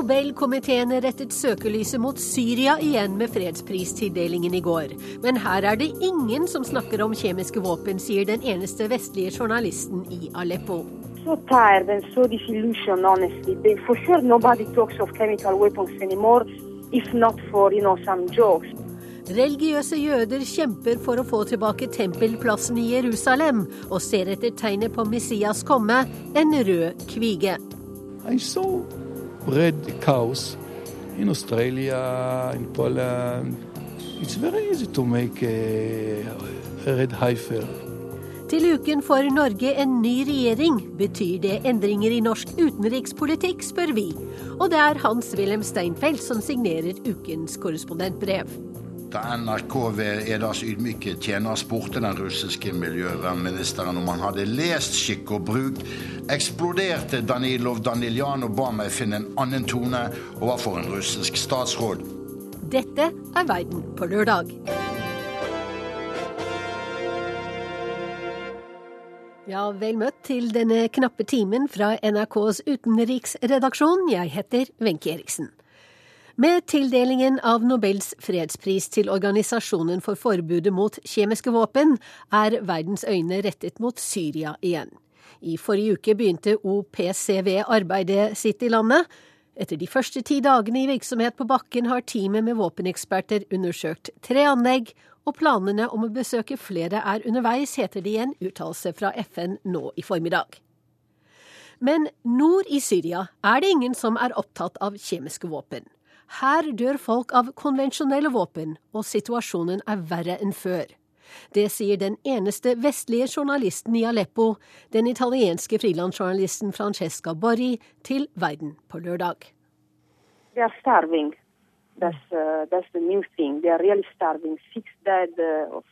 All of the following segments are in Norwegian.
Nobelkomiteen rettet søkelyset mot Syria igjen med fredspristildelingen i går. Men her er det ingen som snakker om kjemiske våpen, sier den eneste vestlige journalisten i Aleppo. So tired and so disillusioned, honestly. For sure, nobody talks of chemical weapons anymore, if not for you know some jokes. Religiøse jøder kjemper for å få tilbake tempelplassen i Jerusalem, og ser etter tegnet på Messias komme, en rød kvige. I saw red cows in Australia, in Poland. It's very easy to make a red heifer. Til uken får Norge en ny regjering. Betyr det endringer i norsk utenrikspolitikk, spør vi. Og det er Hans-Wilhelm Steinfeld som signerer ukens korrespondentbrev. Da NRK ved Edas ydmyke tjener spurte den russiske miljøvernministeren om han hadde lest Skikk og bruk, eksploderte Danilov Daniljan og ba meg finne en annen tone overfor en russisk statsråd. Dette er Verden på lørdag. Ja, vel møtt til denne knappe timen fra NRKs utenriksredaksjon. Jeg heter Wenche Eriksen. Med tildelingen av Nobels fredspris til Organisasjonen for forbudet mot kjemiske våpen er verdens øyne rettet mot Syria igjen. I forrige uke begynte OPCW arbeidet sitt i landet. Etter de første ti dagene i virksomhet på bakken har teamet med våpeneksperter undersøkt tre anlegg, og planene om å besøke flere er underveis, heter det i en uttalelse fra FN nå i formiddag. Men nord i Syria er det ingen som er opptatt av kjemiske våpen. Her dør folk av konvensjonelle våpen, og situasjonen er verre enn før. Det sier den eneste vestlige journalisten i Aleppo, den italienske frilansjournalisten Francesca Borri, til Verden på lørdag. They are starving. That's, uh, that's the new thing. They are really starving. Six dead uh.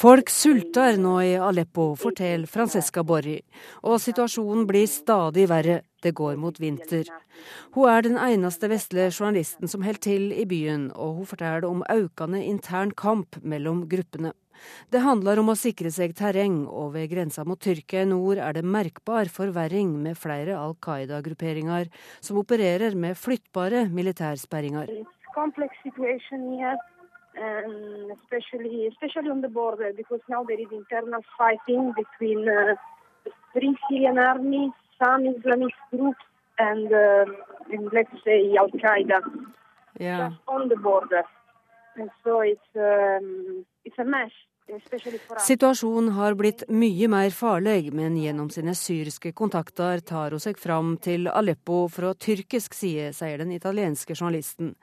Folk sulter nå i Aleppo, forteller Francesca Borri, og situasjonen blir stadig verre. Det går mot vinter. Hun er den eneste vestlige journalisten som holder til i byen, og hun forteller om økende intern kamp mellom gruppene. Det handler om å sikre seg terreng, og ved grensa mot Tyrkia i nord er det merkbar forverring med flere Al Qaida-grupperinger som opererer med flyttbare militærsperringer. And especially, especially on the border, because now there is internal fighting between uh, the Free Syrian Army, some Islamist groups, and, uh, and let's say Al Qaeda, yeah. just on the border. And so it's um, it's a mess. Situasjonen har blitt mye mer farlig, men gjennom sine syriske kontakter tar hun seg fram til Aleppo fra tyrkisk side, sier den italienske journalisten.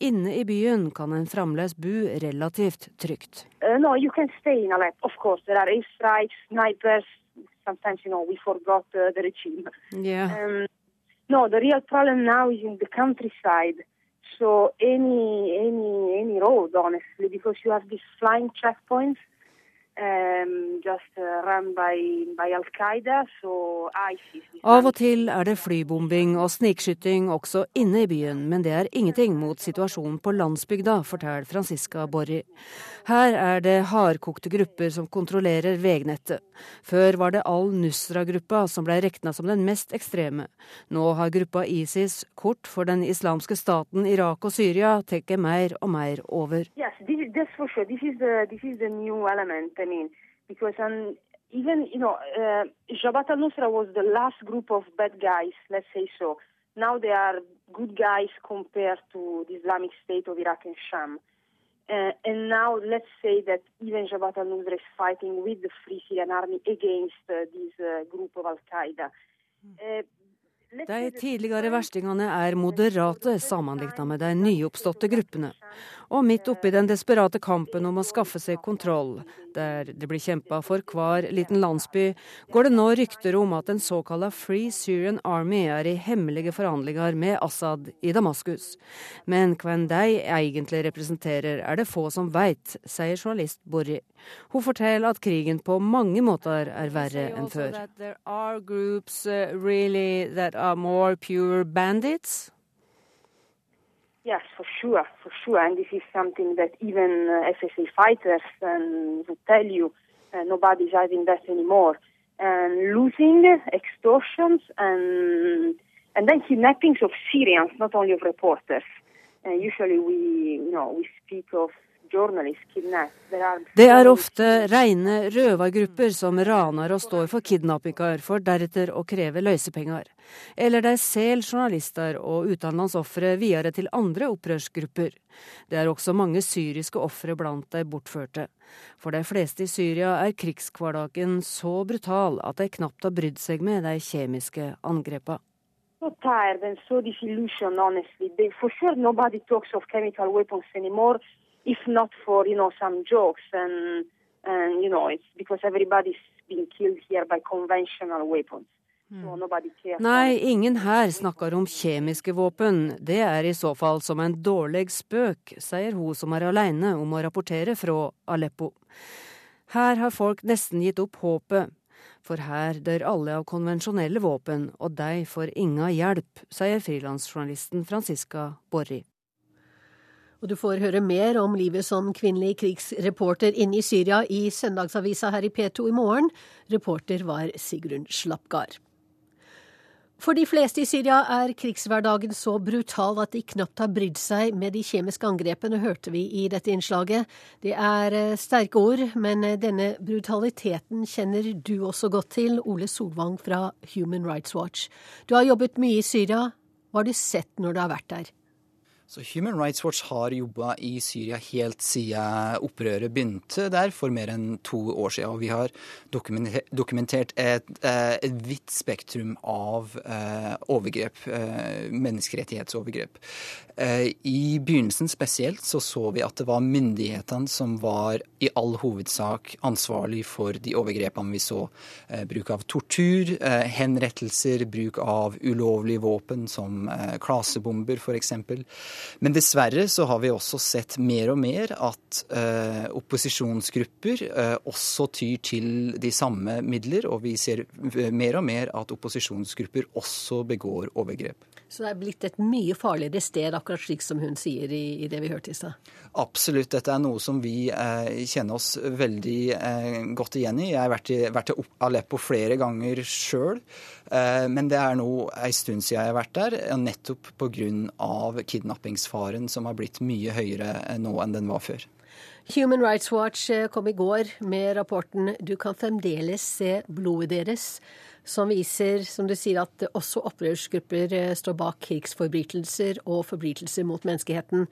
Inne i byen kan en fremdeles bo relativt trygt. Uh, no, you can stay in Aleppo, of course. There are airstrikes, snipers. Sometimes, you know, we forgot uh, the regime. Yeah. Um, no, the real problem now is in the countryside. So any any any road, honestly, because you have these flying checkpoints Um, uh, Av og til er det flybombing og snikskyting også inne i byen, men det er ingenting mot situasjonen på landsbygda, forteller Franziska Borri. Her er det hardkokte grupper som kontrollerer veinettet. Før var det Al-Nusra-gruppa som ble regna som den mest ekstreme. Nå har gruppa ISIS, kort for den islamske staten Irak og Syria, tatt mer og mer over. Yes, this, for sure. This is the, this is the new element. I mean, because um, even you know, uh, Jabhat al-Nusra was the last group of bad guys. Let's say so. Now they are good guys compared to the Islamic State of Iraq and Sham. Uh, and now let's say that even Jabhat al-Nusra is fighting with the Free Syrian Army against uh, this uh, group of Al-Qaeda. Uh, de tidligere verstingene er moderate sammenlignet med de nyoppståtte gruppene. Og midt oppi den desperate kampen om å skaffe seg kontroll, der det blir kjempa for hver liten landsby, går det nå rykter om at den såkalte Free Syrian Army er i hemmelige forhandlinger med Assad i Damaskus. Men hvem de egentlig representerer, er det få som veit, sier journalist Borri. Hun forteller at krigen på mange måter er verre enn før. Groups, uh, really Yes, for sure, for sure. And this is something that even uh, FSA fighters um, will tell you. Uh, nobody's hiding that anymore. And losing, extortions, and and then kidnappings of Syrians, not only of reporters. Uh, usually we, you know, we speak of det er ofte rene røvergrupper som raner og står for kidnappinger, for deretter å kreve løsepenger. Eller de selger journalister og utenlandsofre videre til andre opprørsgrupper. Det er også mange syriske ofre blant de bortførte. For de fleste i Syria er krigshverdagen så brutal at de knapt har brydd seg med de kjemiske angrepene. So tired and so disillusioned, honestly. They, for sure, nobody talks of chemical weapons anymore if not for you know some jokes and and you know it's because everybody's being killed here by conventional weapons. Hmm. Nei, ingen her snakker om kjemiske våpen. Det er i så fall som en dårlig spøk, sier hun som er alene om å rapportere fra Aleppo. Her har folk nesten gitt opp håpet. For her dør alle av konvensjonelle våpen, og de får inga hjelp, sier frilansjournalisten Franziska Borri. Og du får høre mer om livet som kvinnelig krigsreporter inne i Syria i Søndagsavisa her i P2 i morgen. Reporter var Sigrun Slapgard. For de fleste i Syria er krigshverdagen så brutal at de knapt har brydd seg med de kjemiske angrepene, hørte vi i dette innslaget. Det er eh, sterke ord, men eh, denne brutaliteten kjenner du også godt til, Ole Solvang fra Human Rights Watch. Du har jobbet mye i Syria. Hva har du sett når du har vært der? Så Human Rights Watch har jobba i Syria helt siden opprøret begynte der for mer enn to år siden. Og vi har dokumentert et, eh, et vidt spektrum av eh, overgrep, eh, menneskerettighetsovergrep. I begynnelsen spesielt så så vi at det var myndighetene som var i all hovedsak ansvarlig for de overgrepene vi så. Bruk av tortur, henrettelser, bruk av ulovlige våpen som klasebomber f.eks. Men dessverre så har vi også sett mer og mer at eh, opposisjonsgrupper eh, også tyr til de samme midler, og vi ser eh, mer og mer at opposisjonsgrupper også begår overgrep. Så det er blitt et mye farligere sted, akkurat slik som hun sier i, i det vi hørte i stad? Absolutt. Dette er noe som vi eh, kjenner oss veldig eh, godt igjen i. Jeg har vært, i, vært Aleppo flere ganger sjøl. Eh, men det er nå en stund siden jeg har vært der, nettopp pga. kidnappingsfaren som har blitt mye høyere eh, nå enn den var før. Human Rights Watch eh, kom i går med rapporten 'Du kan fremdeles se blodet deres' som viser, som du sier, at også opprørsgrupper står bak krigsforbrytelser og forbrytelser mot menneskeheten.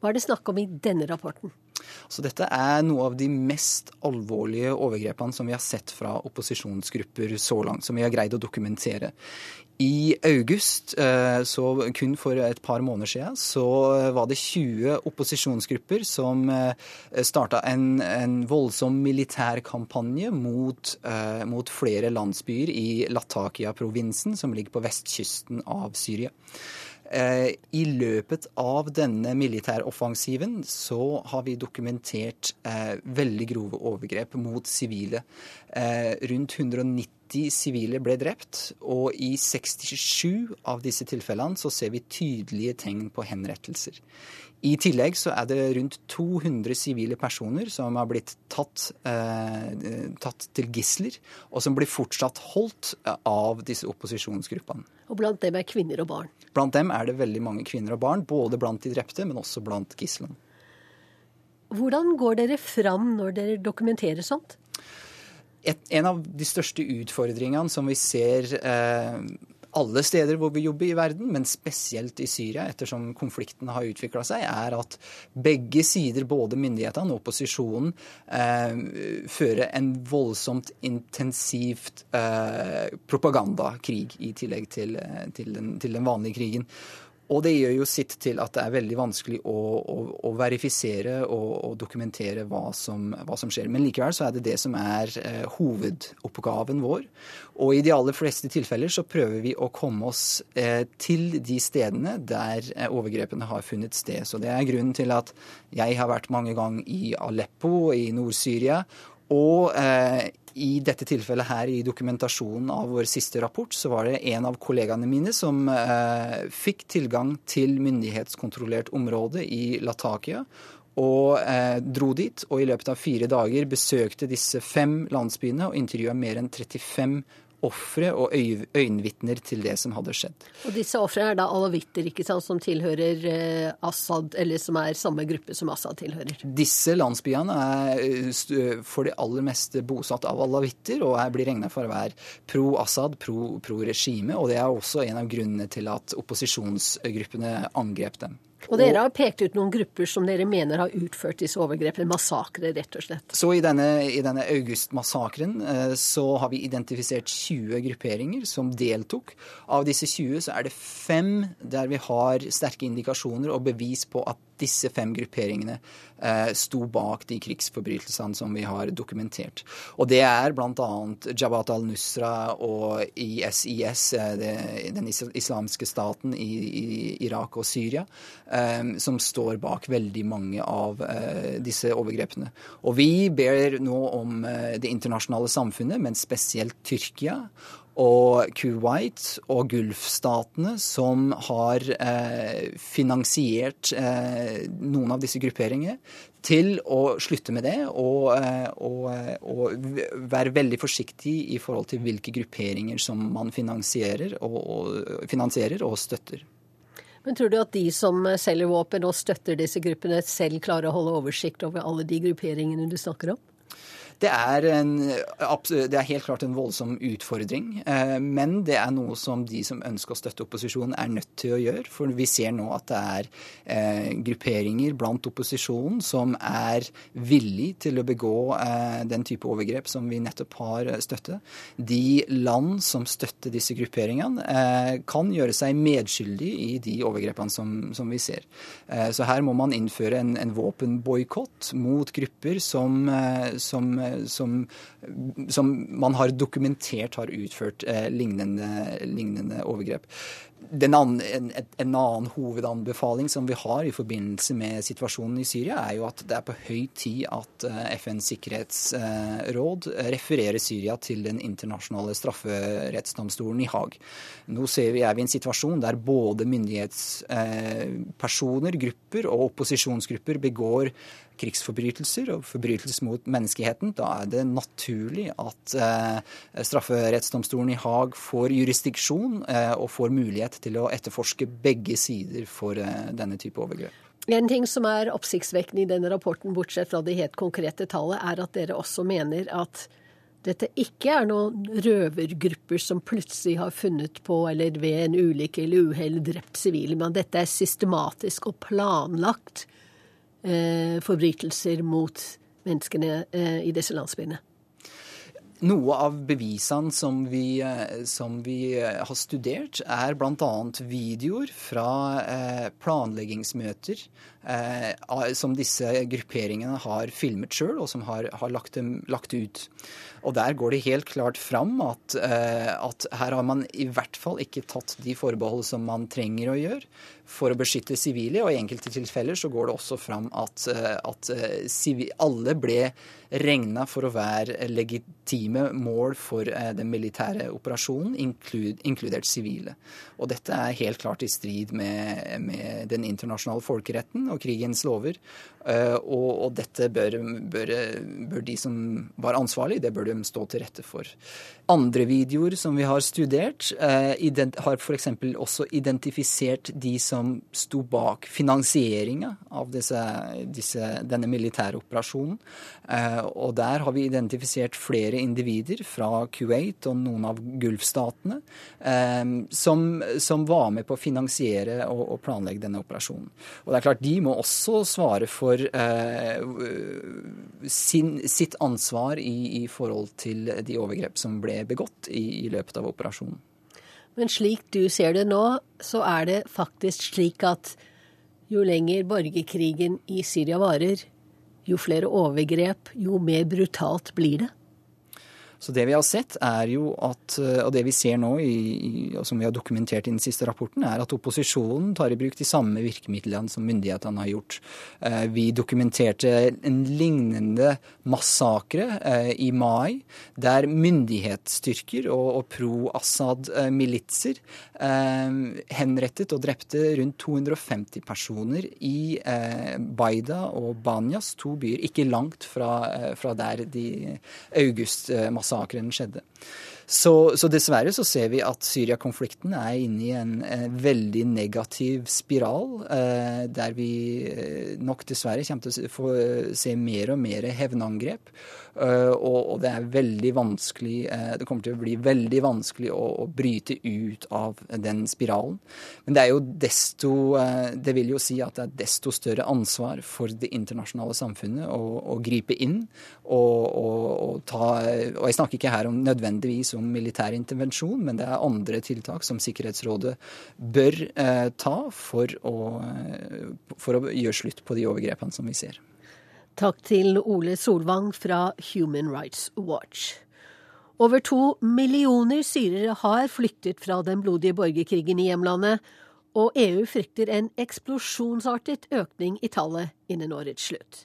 Hva er det snakk om i denne rapporten? Så dette er noe av de mest alvorlige overgrepene som vi har sett fra opposisjonsgrupper så langt, som vi har greid å dokumentere. I august, eh, så kun for et par måneder siden, så var det 20 opposisjonsgrupper som eh, starta en, en voldsom militærkampanje mot, eh, mot flere landsbyer i Latakia-provinsen, som ligger på vestkysten av Syria. Eh, I løpet av denne militæroffensiven så har vi dokumentert eh, veldig grove overgrep mot sivile. Eh, rundt 190 sivile ble drept, og i 67 av disse tilfellene så ser vi tydelige tegn på henrettelser. I tillegg så er det rundt 200 sivile personer som har blitt tatt, eh, tatt, til gisler, og som blir fortsatt holdt eh, av disse opposisjonsgruppene. Og blant dem er kvinner og barn? Blant dem er det veldig mange kvinner og barn. Både blant de drepte, men også blant gislene. Hvordan går dere fram når dere dokumenterer sånt? Et, en av de største utfordringene som vi ser eh, alle steder hvor vi jobber i verden, men spesielt i Syria, ettersom konflikten har utvikla seg, er at begge sider, både myndighetene og opposisjonen, eh, fører en voldsomt intensivt eh, propagandakrig i tillegg til, eh, til, den, til den vanlige krigen. Og det gjør jo sitt til at det er veldig vanskelig å, å, å verifisere og, å dokumentere hva som, hva som, skjer. Men likevel så er det det som er eh, hovedoppgaven vår. Og i de aller fleste tilfeller så prøver vi å komme oss eh, til de stedene der eh, overgrepene har funnet sted. Så det er grunnen til at jeg har vært mange ganger i Aleppo i Nord-Syria. Og eh, i dette tilfellet her i dokumentasjonen av vår siste rapport, så var det en av kollegaene mine som eh, fikk tilgang til myndighetskontrollert område i Latakia. og eh, dro dit. Og i løpet av fire dager besøkte disse fem landsbyene og intervjua mer enn 35 ofre og øyenvitner til det som hadde skjedd. Og disse ofrene er da alawitter, ikke sant, som tilhører eh, Assad, eller som er samme gruppe som Assad tilhører? Disse landsbyene er eh, for det aller meste bosatt av alawitter, og er, blir regna for å være pro-Assad, pro-regime. og det er også en av grunnene til at opposisjonsgruppene angrep dem. Og dere har pekt ut noen grupper som dere mener har utført disse overgrepene. Massakre, rett og slett. Så i denne, i denne august-massakren så har vi identifisert 20 grupperinger som deltok. Av disse 20 så er det fem der vi har sterke indikasjoner og bevis på at disse fem grupperingene eh, sto bak de krigsforbrytelsene som vi har dokumentert. Og det er bl.a. Jabhat al-Nusra og ISIS, eh, det, den islamske staten i, i, Irak og Syria, eh, som står bak veldig mange av eh, disse overgrepene. Og vi ber nå om eh, det internasjonale samfunnet, men spesielt Tyrkia, og Kuwait og Gulfstatene som har eh, finansiert eh, noen av disse grupperingene, til å slutte med det og, eh, og, eh, og, være veldig forsiktig i forhold til hvilke grupperinger som man finansierer og, og, finansierer støtter. Men tror du at de som selger våpen og støtter disse gruppene, selv klarer å holde oversikt over alle de grupperingene du snakker om? Det er, en, det er, helt klart en voldsom utfordring. Eh, men det er noe som de som ønsker å støtte opposisjonen, er nødt til å gjøre. For vi ser nå at det er eh, grupperinger blant opposisjonen som er villig til å begå eh, den type overgrep som vi nettopp har støttet. De land som støtter disse grupperingene, kan gjøre seg medskyldig i de overgrepene som, som vi ser. Så her må man innføre en, en våpenboikott mot grupper som, som som, som, man har dokumentert har utført eh, lignende, lignende overgrep. Annen, en, en, annen hovedanbefaling som vi har i forbindelse med situasjonen i Syria, er jo at det er på høy tid at eh, FNs sikkerhetsråd refererer Syria til den internasjonale strafferettsdomstolen i Haag. Nå ser vi, er vi i en situasjon der både myndighetspersoner, grupper og opposisjonsgrupper begår krigsforbrytelser og forbrytelser mot menneskeheten, da er det naturlig at eh, strafferettsdomstolen i Haag får jurisdiksjon eh, og får mulighet til å etterforske begge sider for eh, denne type overgrep. En ting som er oppsiktsvekkende i denne rapporten, bortsett fra det helt konkrete tallet, er at dere også mener at dette ikke er noen røvergrupper som plutselig har funnet på, eller ved en ulykke eller uhell drept sivile, men dette er systematisk og planlagt eh, forbrytelser mot menneskene eh, i disse landsbyene. Noe av bevisene som vi, eh, som vi eh, har studert, er bl.a. videoer fra eh, planleggingsmøter som disse grupperingene har filmet sjøl, og som har, har lagt, dem, lagt, ut. Og Der går det helt klart fram at, eh, at her har man i hvert fall ikke tatt de forbehold som man trenger å gjøre for å beskytte sivile, og i enkelte tilfeller så går det også fram at, eh, at eh, alle ble regna for å være legitime mål for eh, den militære operasjonen, inkludert sivile. Og dette er helt klart i strid med, med den internasjonale folkeretten og krigens lover. Og, og dette bør, bør, bør, de som var ansvarlig, det bør de stå til rette for. Andre videoer som vi har studert, har f.eks. også identifisert de som sto bak finansieringa av disse, disse, denne militære operasjonen. Eh, og der har vi identifisert flere individer fra Kuwait og noen av Gulfstatene eh, som, som, var med på å finansiere og, og, planlegge denne operasjonen. Og det er klart, De må også svare for eh, sin, sitt ansvar i, i, forhold til de overgrep som ble begått i, i løpet av operasjonen. Men slik du ser det nå, så er det faktisk slik at jo lenger borgerkrigen i Syria varer, jo flere overgrep, jo mer brutalt blir det? Så det vi har sett, er jo at, og det vi ser nå, i, og som vi har dokumentert i den siste rapporten, er at opposisjonen tar i bruk de samme virkemidlene som myndighetene har gjort. Eh, vi dokumenterte en lignende massakre eh, i mai, der myndighetsstyrker og, og pro-Assad-militser eh, henrettet og drepte rundt 250 personer i Baida og Banyas, to byer ikke langt fra, fra der de august-massakren skjedde. Så, så, dessverre så ser vi at Syria-konflikten er inne i en, en, veldig negativ spiral, eh, der vi eh, nok dessverre kommer til å få se mer og mer hevnangrep. Uh, og, det er veldig vanskelig uh, Det kommer til å bli veldig vanskelig å, å, bryte ut av den spiralen. Men det er jo desto uh, Det vil jo si at det er desto større ansvar for det internasjonale samfunnet å, å gripe inn og, og, ta Og jeg snakker ikke her om nødvendigvis om militær intervensjon, men det er andre tiltak som Sikkerhetsrådet bør ta for å, for å gjøre slutt på de overgrepene som vi ser. Takk til Ole Solvang fra Human Rights Watch. Over to millioner syrere har flyktet fra den blodige borgerkrigen i hjemlandet, og EU frykter en eksplosjonsartet økning i tallet innen årets slutt.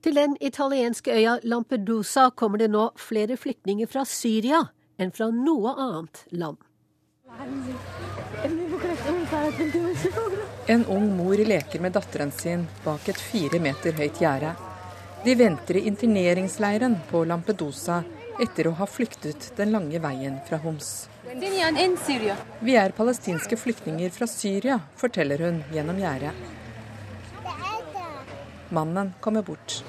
Til den italienske øya Lampedusa kommer det nå flere flyktninger fra Syria enn fra noe annet land. En ung mor leker med datteren sin bak et fire meter høyt gjerde. De venter i interneringsleiren på Lampedusa etter å ha flyktet den lange veien fra Homs. Vi er palestinske flyktninger fra Syria, forteller hun gjennom gjerdet. Mannen kommer bort.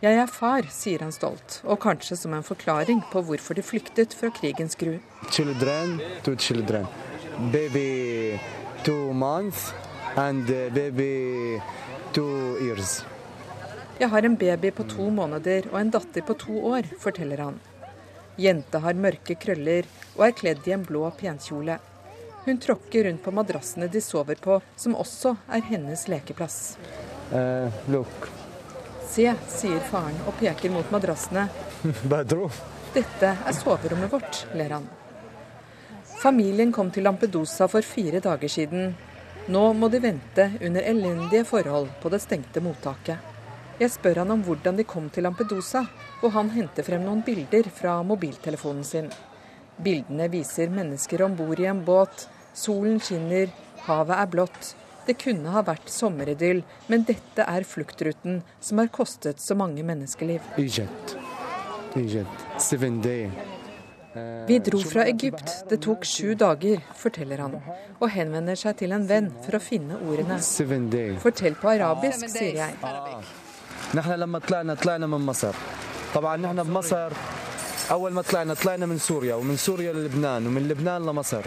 Jeg er far, sier han stolt, og kanskje som en forklaring på hvorfor de flyktet fra krigens gru. Children to children. Baby two months and baby two years. Jeg har en baby på to måneder og en datter på to år, forteller han. Jenta har mørke krøller og er kledd i en blå penkjole. Hun tråkker rundt på madrassene de sover på, som også er hennes lekeplass. Uh, look. Se, sier faren og peker mot madrassene. Dette er soverommet vårt, ler han. Familien kom til Lampedusa for fire dager siden. Nå må de vente under elendige forhold på det stengte mottaket. Jeg spør han om hvordan de kom til Lampedusa, og han henter frem noen bilder fra mobiltelefonen sin. Bildene viser mennesker om bord i en båt. Solen skinner, havet er blått. Det kunne ha vært sommeridyll, men dette er fluktruten som har kostet så mange menneskeliv. Egypt. Egypt. Vi dro fra Egypt. Det tok sju dager, forteller han, og henvender seg til en venn for å finne ordene. Fortell på arabisk, sier jeg. نحن لما طلعنا طلعنا من مصر طبعا نحن بمصر اول ما طلعنا طلعنا من سوريا ومن سوريا للبنان ومن لبنان لمصر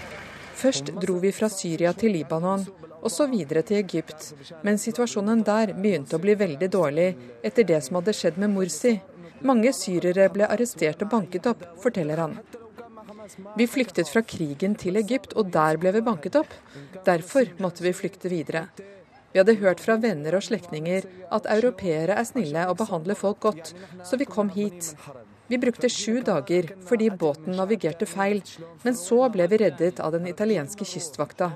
Først dro vi fra Syria til Libanon, og så videre til Egypt. Men situasjonen der begynte å bli veldig dårlig etter det som hadde skjedd med Morsi. Mange syrere ble arrestert og banket opp, forteller han. Vi flyktet fra krigen til Egypt, og der ble vi banket opp. Derfor måtte vi flykte videre. Vi hadde hørt fra venner og slektninger at europeere er snille og behandler folk godt, så vi kom hit. Vi brukte sju dager fordi båten navigerte feil, men så ble vi reddet av den italienske kystvakta.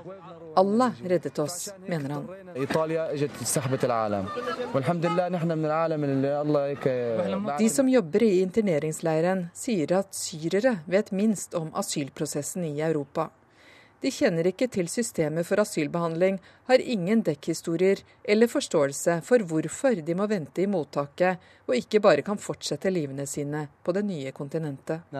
Allah reddet oss, mener han. De som jobber i interneringsleiren, sier at syrere vet minst om asylprosessen i Europa. De kjenner ikke til systemet for asylbehandling, har ingen dekkhistorier eller forståelse for hvorfor de må vente i mottaket og ikke bare kan fortsette livene sine på det nye kontinentet.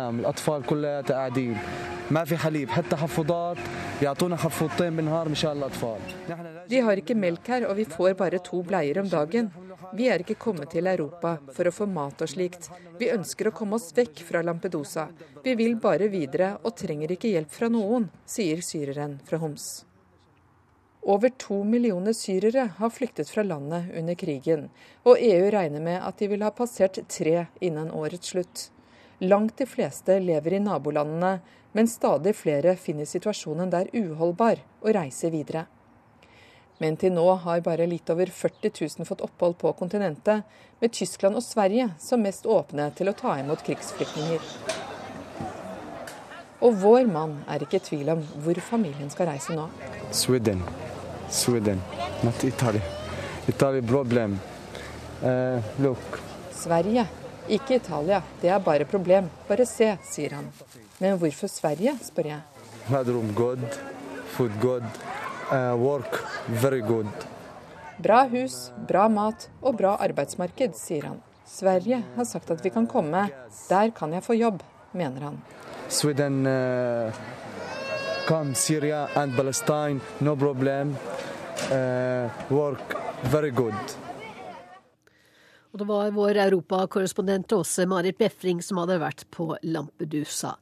De har ikke melk her, og vi får bare to bleier om dagen. Vi er ikke kommet til Europa for å få mat og slikt. Vi ønsker å komme oss vekk fra Lampedusa. Vi vil bare videre og trenger ikke hjelp fra noen, sier syreren fra Homs. Over to millioner syrere har flyktet fra landet under krigen, og EU regner med at de vil ha passert tre innen årets slutt. Langt de fleste lever i nabolandene, men stadig flere finner situasjonen der uholdbar og reiser videre. Men til nå har bare litt over 40 000 fått opphold på kontinentet, med Tyskland og Sverige som mest åpne til å ta imot krigsflyktninger. Og vår mann er ikke i tvil om hvor familien skal reise nå. Sweden. Sweden, not Italy. Italy problem. Uh, look. Sverige, ikke Italia. Det er bare problem. Bare se, sier han. Men hvorfor Sverige, spør jeg. Bedroom good, food good, work very good. Bra hus, bra mat og bra arbeidsmarked, sier han. Sverige har sagt at vi kan komme. Der kan jeg få jobb, mener han. Sweden uh, come Syria and Palestine, no problem. Uh, work very good. Og det var vår europakorrespondent Åse Marit Befring som hadde vært på Lampedusa.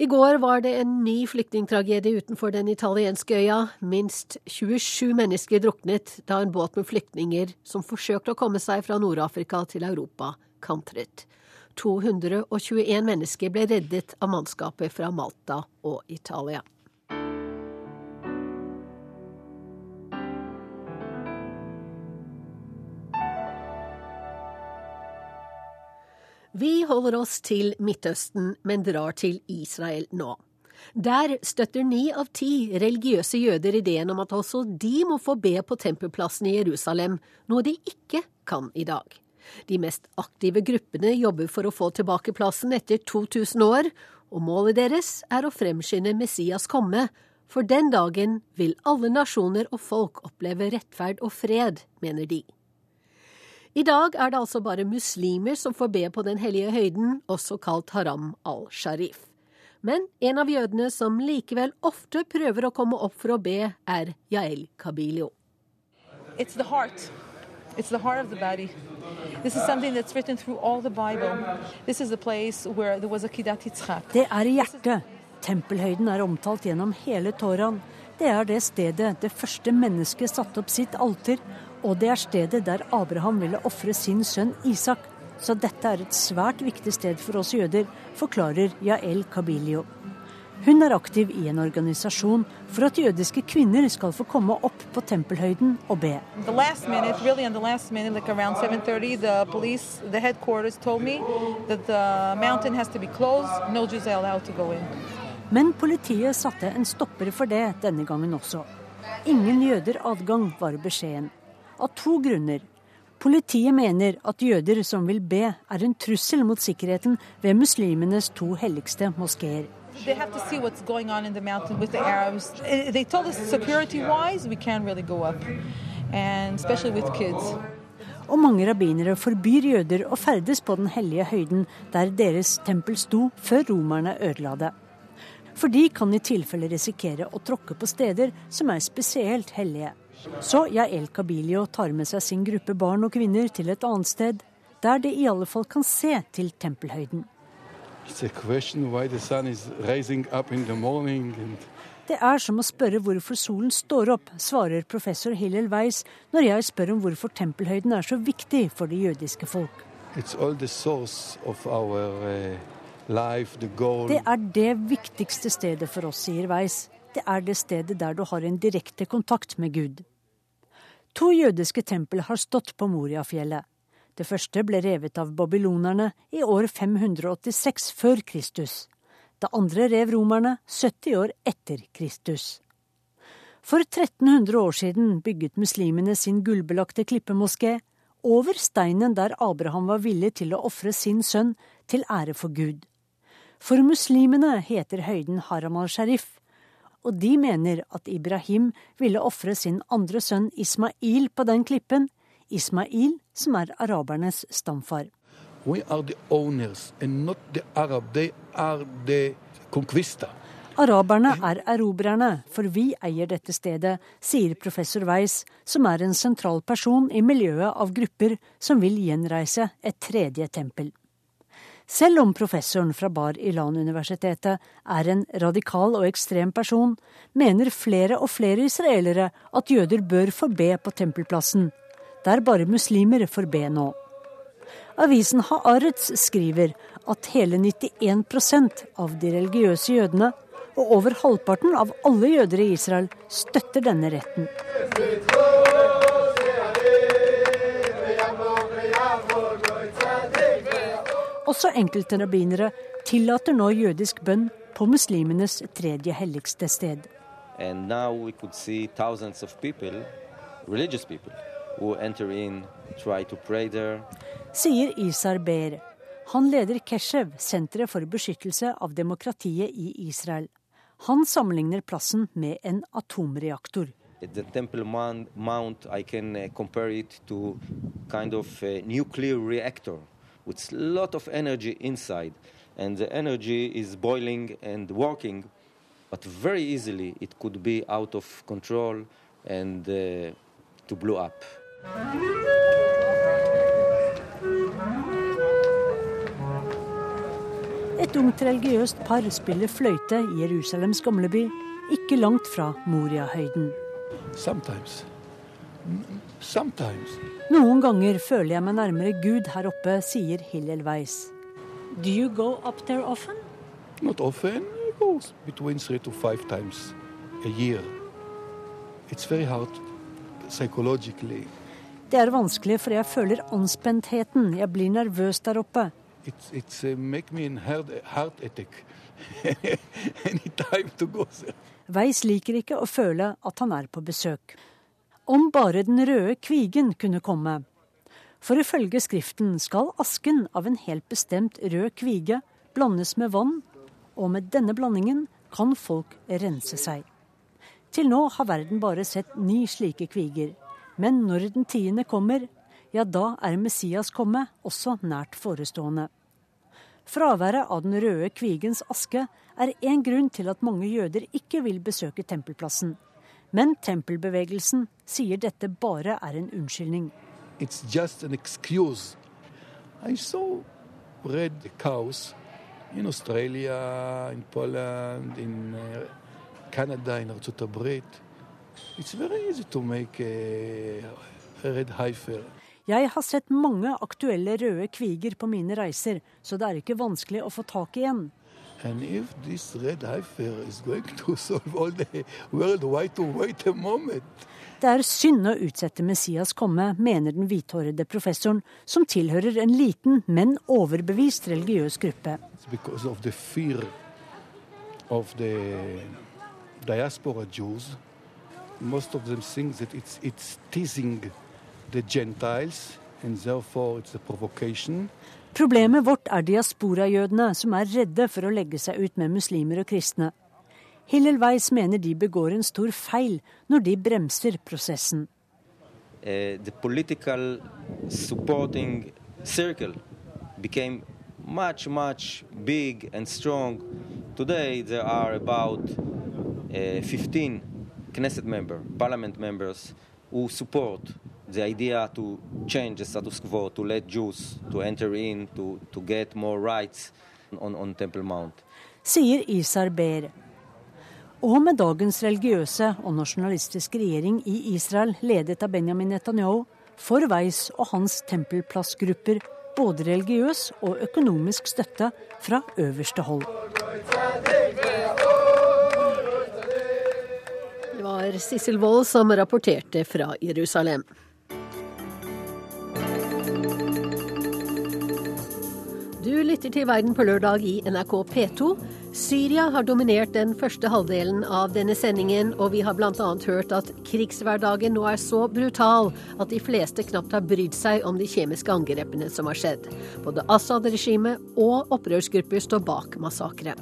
I går var det en ny flyktningtragedie utenfor den italienske øya. Minst 27 mennesker druknet da en båt med flyktninger som forsøkte å komme seg fra Nord-Afrika til Europa, kantret. 221 mennesker ble reddet av mannskapet fra Malta og Italia. Vi holder oss til Midtøsten, men drar til Israel nå. Der støtter ni av ti religiøse jøder ideen om at også de må få be på tempelplassen i Jerusalem, noe de ikke kan i dag. De mest aktive gruppene jobber for å få tilbake plassen etter 2000 år, og målet deres er å fremskynde Messias komme, for den dagen vil alle nasjoner og folk oppleve rettferd og fred, mener de. I dag er det altså bare muslimer som får be på Den hellige høyden, også kalt Haram al-Sharif. Men en av jødene som likevel ofte prøver å komme opp for å be, er Yael Kabilio. It's the heart. It's the heart of the body. This is something that's written through all the Bible. This is the place where there was a Kidat Yitzchak. Det er hjertet. Tempelhøyden er omtalt gjennom hele Toraen. Det er det stedet det første mennesket satte opp sitt alter, og det er stedet der Abraham ville ofre sin sønn Isak. Så dette er et svært viktig sted for oss jøder, forklarer Yael Kabilio. Hun er aktiv i en organisasjon for at jødiske kvinner skal få komme opp på tempelhøyden og be. Minute, really minute, like police, closed, no Men politiet satte en stopper for det denne gangen også. Ingen jøder adgang, var beskjeden av to grunner. Politiet mener at jøder som vil be, er en trussel mot sikkerheten ved muslimenes to helligste moskeer. Eh, really. Og mange rabbinere forbyr jøder å ferdes på den hellige høyden der deres tempel sto før romerne ødela det. For de kan i tilfelle risikere å tråkke på steder som er spesielt hellige. Så Yael Kabilio tar med seg sin gruppe barn og kvinner til et annet sted, der de i alle fall kan se til tempelhøyden. Det er som å spørre hvorfor solen står opp, svarer professor Hillel Weiss når jeg spør om hvorfor tempelhøyden er så viktig for det jødiske folk. Uh, det er det viktigste stedet for oss, sier Weiss det er det stedet der du har en direkte kontakt med Gud. To jødiske tempel har stått på Moriafjellet. Det første ble revet av babylonerne i år 586 før Kristus. Det andre rev romerne 70 år etter Kristus. For 1300 år siden bygget muslimene sin gullbelagte klippemoské over steinen der Abraham var villig til å ofre sin sønn til ære for Gud. For muslimene heter høyden Haram al-Sharif, og de mener at Ibrahim ville ofre sin andre sønn Ismail på den klippen, Ismail som er arabernes stamfar. Araberne er erobrerne, for vi eier dette stedet, sier professor Weiss, som er en sentral person i miljøet av grupper som vil gjenreise et tredje tempel. Selv om professoren fra Bar Ilan-universitetet er en radikal og ekstrem person, mener flere og flere israelere at jøder bør få be på tempelplassen, der bare muslimer får be nå. Avisen Haaretz skriver at hele 91% av de religiøse jødene Og over halvparten av alle jøder i Israel støtter denne retten. Også enkelte rabbinere tillater nå jødisk bønn på muslimenes tredje helligste sted. People, people, in, there. Sier Isar Behr. Han leder Keshev, senteret for beskyttelse av demokratiet i Israel. Han sammenligner plassen med en atomreaktor. The Temple Mount, I can uh, compare it to kind of nuclear reactor with a lot of energy inside. And the energy is boiling and working, but very easily it could be out of control and uh, to blow up. Et ungt religiøst par spiller fløyte i Jerusalems gamleby, ikke langt fra Moria-høyden. Sometimes. Sometimes. Noen ganger føler jeg meg nærmere Gud her oppe, sier Hillel Weiss. Do you go up there often? Not often. I go between three to five times a year. It's very hard psychologically. Det er vanskelig for jeg føler anspentheten. Jeg blir nervøs der oppe. It's, it's uh, make me a heart, heart attack anytime to go there. Weiss liker ikke å føle at han er på besøk. Om bare den røde kvigen kunne komme. For ifølge Skriften skal asken av en helt bestemt rød kvige blandes med vann, og med denne blandingen kan folk rense seg. Til nå har verden bare sett ni slike kviger. Men når den tiende kommer, ja, da er Messias komme også nært forestående. Fraværet av den røde kvigens aske er én grunn til at mange jøder ikke vil besøke tempelplassen. Men tempelbevegelsen sier dette bare er en unnskyldning. It's just an excuse. I saw red cows in Australia, in Poland, in uh, Canada, in Artsut It's very easy to make a, a red heifer. Jeg har sett mange aktuelle røde kviger på mine reiser, så det er ikke vanskelig å få tak i en. Det er synd å utsette Messias komme, mener den hvithårede professoren, som tilhører en liten, men overbevist religiøs gruppe. diaspora Jews, most of them think that it's, it's teasing the Gentiles, and therefore it's a provocation. Problemet vårt er diasporajødene, som er redde for å legge seg ut med muslimer og kristne. Hillel Weiss mener de begår en stor feil når de bremser prosessen. Uh, the political supporting circle became much, much big and strong. Today there are about uh, 15 Knesset members, parliament members, who support the idea to change the status quo, to let Jews to enter in, to, to get more rights on, on Temple Mount. Sier Isar Behr. Og med dagens religiøse og nasjonalistiske regjering i Israel, ledet av Benjamin Netanyahu, får Weiss og hans tempelplassgrupper både religiøs og økonomisk støtte fra øverste hold. Det var Sissel Wold som rapporterte fra Jerusalem. Du lytter til Verden på lørdag i NRK P2. Syria har dominert den første halvdelen av denne sendingen, og vi har bl.a. hørt at krigshverdagen nå er så brutal at de fleste knapt har brydd seg om de kjemiske angrepene som har skjedd. Både Assad-regimet og opprørsgrupper står bak massakre.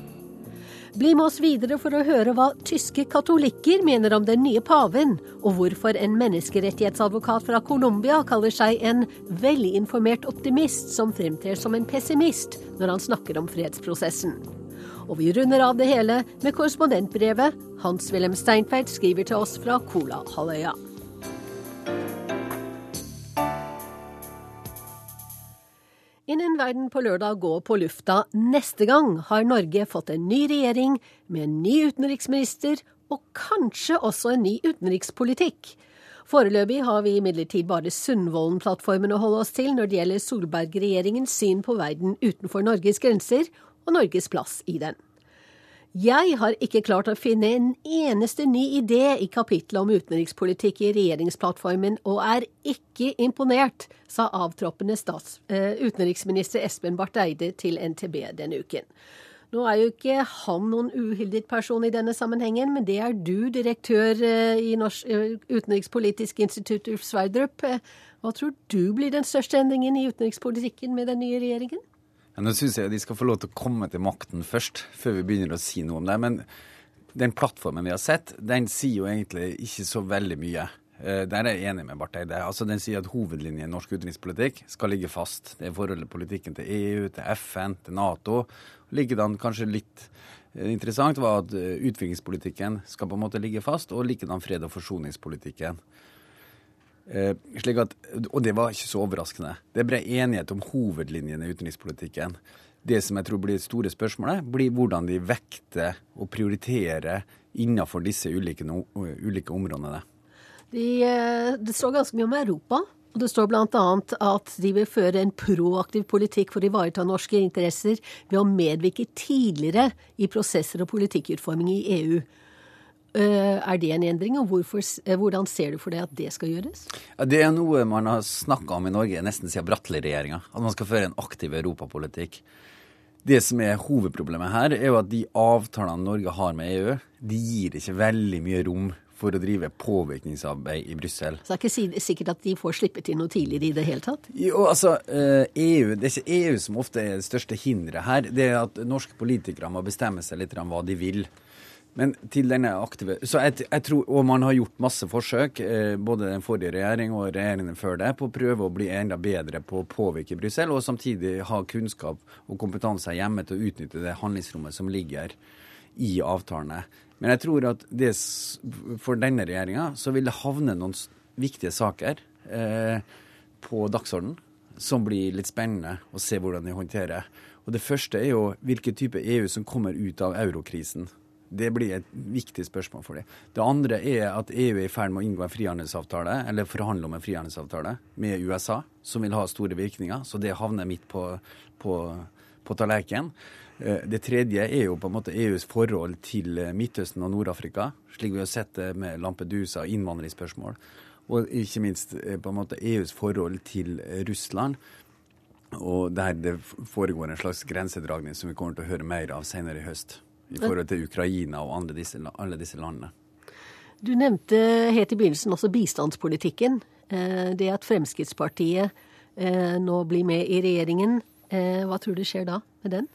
Bli med oss videre for å høre hva tyske katolikker mener om den nye paven, og hvorfor en menneskerettighetsadvokat fra Colombia kaller seg en velinformert optimist som fremtrer som en pessimist når han snakker om fredsprosessen. Og vi runder av det hele med korrespondentbrevet Hans-Wilhelm Steinfeld skriver til oss fra Kolahalvøya. Innen Verden på lørdag går på lufta neste gang, har Norge fått en ny regjering med en ny utenriksminister og kanskje også en ny utenrikspolitikk. Foreløpig har vi imidlertid bare Sundvolden-plattformen å holde oss til når det gjelder Solberg-regjeringens syn på verden utenfor Norges grenser og Norges plass i den. Jeg har ikke klart å finne en eneste ny idé i kapitlet om utenrikspolitikk i regjeringsplattformen, og er ikke imponert, sa avtroppende stats, uh, utenriksminister Espen Barth Eide til NTB denne uken. Nå er jo ikke han noen uhildet person i denne sammenhengen, men det er du, direktør uh, i Norsk uh, utenrikspolitisk institutt, Ulf Sverdrup. Hva tror du blir den største endringen i utenrikspolitikken med den nye regjeringen? Ja, nå syns jeg de skal få lov til å komme til makten først, før vi begynner å si noe om det. Men den plattformen vi har sett, den sier jo egentlig ikke så veldig mye. Eh, der er jeg enig med Barth Eide. Altså, den sier at hovedlinjen i norsk utenrikspolitikk skal ligge fast. Det er forholdet politikken til EU, til FN, til Nato. Likedan kanskje litt eh, interessant var at eh, utviklingspolitikken skal på en måte ligge fast, og likedan fred- og forsoningspolitikken. Eh, at, og det var ikke så overraskende. Det er bred enighet om hovedlinjene i utenrikspolitikken. Det som jeg tror blir det store spørsmålet, blir hvordan de vekter og prioriterer innenfor disse ulike, ulike områdene. De, eh, det står ganske mye om Europa. Og det står bl.a. at de vil føre en proaktiv politikk for å ivareta norske interesser ved å medvirke tidligere i prosesser og politikkutforming i EU. Eh, er det en endring, og hvorfor, eh, hvordan ser du for deg at det skal gjøres? Det er noe man har snakka om i Norge nesten siden Bratteli-regjeringa. At man skal føre en aktiv europapolitikk. Det som er hovedproblemet her, er jo at de avtalene Norge har med EU, de gir ikke veldig mye rom for å drive påvirkningsarbeid i Brussel. Så det er ikke sikkert at de får slippe til noe tidligere i det hele tatt? Jo, altså, EU, Det er ikke EU som ofte er det største hinderet her. Det er at norske politikere må bestemme seg litt om hva de vil. Men til denne aktive Så jeg, jeg, tror, Og man har gjort masse forsøk, eh, både den forrige regjering og regjeringene før det, på å prøve å bli enda bedre på å påvirke Brussel, og samtidig ha kunnskap og kompetanse hjemme til å utnytte det handlingsrommet som ligger i avtalene. Men jeg tror at det, for denne regjeringa så vil det havne noen viktige saker eh, på dagsordenen som blir litt spennende å se hvordan de håndterer. Og Det første er jo hvilken type EU som kommer ut av eurokrisen. Det blir et viktig spørsmål for dem. Det andre er at EU er i ferd med å inngå en frihandelsavtale, eller forhandle om en frihandelsavtale med USA, som vil ha store virkninger. Så det havner midt på, på, på tallerkenen. Eh, det tredje er jo på en måte EUs forhold til Midtøsten og Nord-Afrika, slik vi har sett det med Lampedusa og innvandringsspørsmål. Og ikke minst eh, på en måte EUs forhold til Russland. Og der det foregår en slags grensedragning som vi kommer til å høre mer av senere i høst i forhold til Ukraina og alle disse, alle disse landene. Du nevnte helt i begynnelsen også bistandspolitikken. Eh, det at Fremskrittspartiet eh, nå blir med i regjeringen. Eh, hva tror du skjer da med den?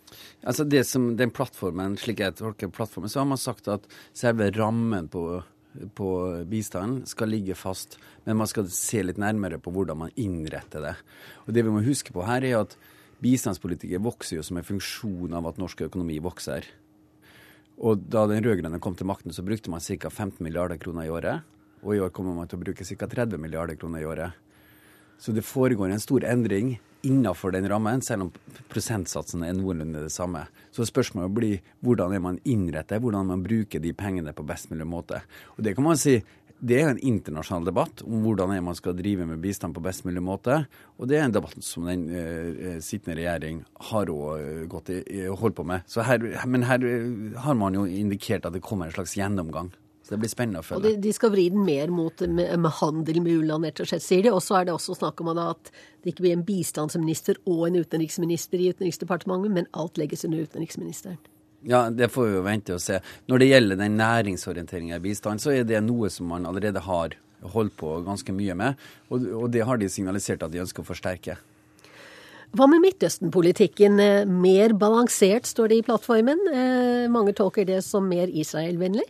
Altså det som, den plattformen, Slik jeg tolker plattformen, så har man sagt at selve rammen på, på bistanden skal ligge fast. Men man skal se litt nærmere på hvordan man innretter det. Og Det vi må huske på her, er at bistandspolitikken vokser jo som en funksjon av at norsk økonomi vokser. Og da den rød-grønne kom til makten, så brukte man ca. 15 milliarder kroner i året. Og i år kommer man til å bruke ca. 30 milliarder kroner i året. Så det foregår en stor endring innenfor den rammen, selv om prosentsatsen er noenlunde det samme. Så spørsmålet blir hvordan er man innretter, hvordan man bruker de pengene på best mulig måte. Og det kan man si det er en internasjonal debatt om hvordan man skal drive med bistand på best mulig måte. Og det er en debatt som den uh, sittende regjering har òg i, holdt på med. Her, men her har man jo indikert at det kommer en slags gjennomgang. Så det blir spennende å følge. Og de, de skal vri den mer mot med, med handel med u-land, rett og slett, sier de. Og så er det også snakk om at det ikke blir en bistandsminister og en utenriksminister i Utenriksdepartementet, men alt legges under utenriksministeren. Ja, det får vi jo vente og se. Når det gjelder den næringsorienteringa i bistand, så er det noe som man allerede har holdt på ganske mye med. Og, det har de signalisert at de ønsker å forsterke. Hva med Midtøsten-politikken? Eh, mer balansert, står det i plattformen. Eh, mange tolker det som mer Israel-vennlig?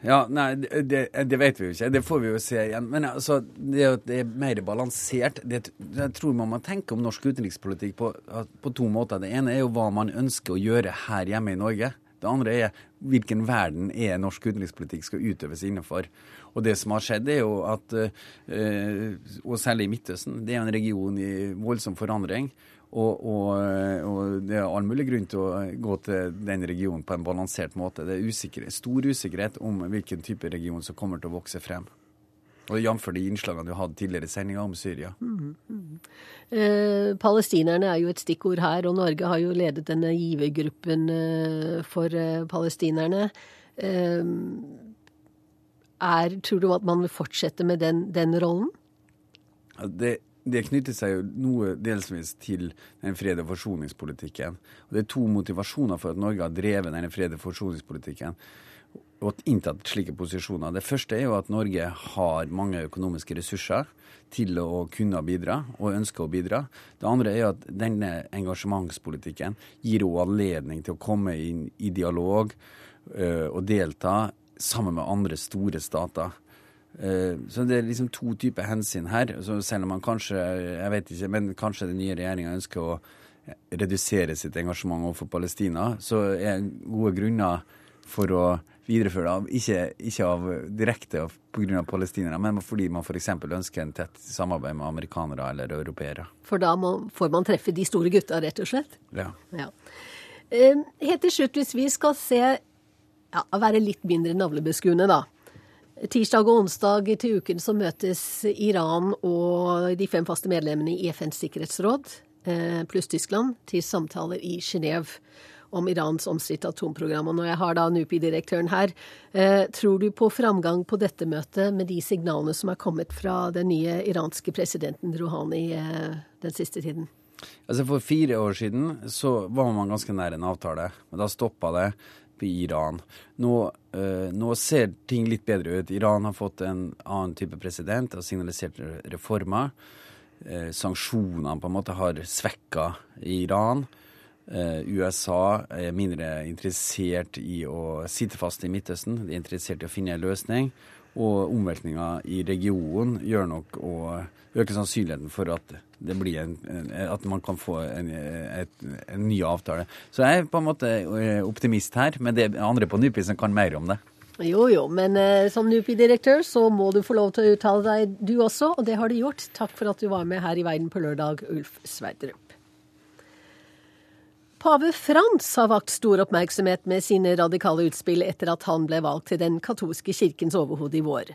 Ja, nei, det, det, vet vi jo ikke. Det får vi jo se igjen. Men altså, det, det er mer balansert. Det, jeg tror man må tenke om norsk utenrikspolitikk på, på, to måter. Det ene er jo hva man ønsker å gjøre her hjemme i Norge. Det andre er hvilken verden er norsk utenrikspolitikk skal utøves innenfor. Og det som har skjedd, er jo at, øh, og særlig i Midtøsten, det er en region i voldsom forandring. Og, og, og, det er all mulig grunn til å gå til den regionen på en balansert måte. Det er usikkerhet, stor usikkerhet om hvilken type region som kommer til å vokse frem. Og Jf. de innslagene du hadde tidligere i sendinga om Syria. Mm, mm. Eh, palestinerne er jo et stikkord her, og Norge har jo ledet denne givergruppen eh, for eh, palestinerne. Eh, er, tror du at man vil fortsette med den, den rollen? Det, det, knytter seg jo noe delsvis til den fred- og forsoningspolitikken. Og det er to motivasjoner for at Norge har drevet denne fred- og forsoningspolitikken og inntatt slike posisjoner. Det første er jo at Norge har mange økonomiske ressurser til å kunne bidra, og ønsker å bidra. Det andre er at denne engasjementspolitikken gir henne anledning til å komme inn i dialog øh, og delta sammen med andre store stater. Uh, så det er liksom to typer hensyn her. Så selv om man kanskje jeg vet ikke, men kanskje den nye regjeringa ønsker å redusere sitt engasjement overfor Palestina, så er gode grunner for å videreføre det. Ikke, ikke av direkte pga. palestinere, men fordi man f.eks. ønsker en tett samarbeid med amerikanere eller europeere. For da må, får man treffe de store gutta, rett og slett? Ja. ja. Uh, helt til slutt, hvis vi skal se ja, være litt mindre navlebeskuende, da. Tirsdag og onsdag til uken så møtes Iran og de fem faste medlemmene i FNs sikkerhetsråd eh, pluss Tyskland til samtaler i Genéve om Irans omstridte atomprogram. Og når jeg har da NUPI-direktøren her, eh, tror du på framgang på dette møtet med de signalene som er kommet fra den nye iranske presidenten Rouhani eh, den siste tiden? Altså For fire år siden så var man ganske nær en avtale, men da stoppa det i Iran. Nå, eh, nå, ser ting litt bedre ut. Iran har fått en annen type president og signalisert reformer. Eh, sanksjonene på en måte har svekka Iran. Eh, USA er mindre interessert i å sitte fast i Midtøsten. De er interessert i å finne en løsning. Og omveltninga i regionen gjør nok å øke sannsynligheten for at en, at man kan få en, et, en ny avtale. Så jeg er på en måte eh, optimist her, men det er andre på NUPI som kan mer om det. Jo jo, men eh, som NUPI-direktør så må du få lov til å uttale deg du også, og det har du gjort. Takk for at du var med her i Verden på lørdag, Ulf Sverdrup. Pave Frans har vakt stor oppmerksomhet med sine radikale utspill etter at han ble valgt til den katolske kirkens overhode i vår.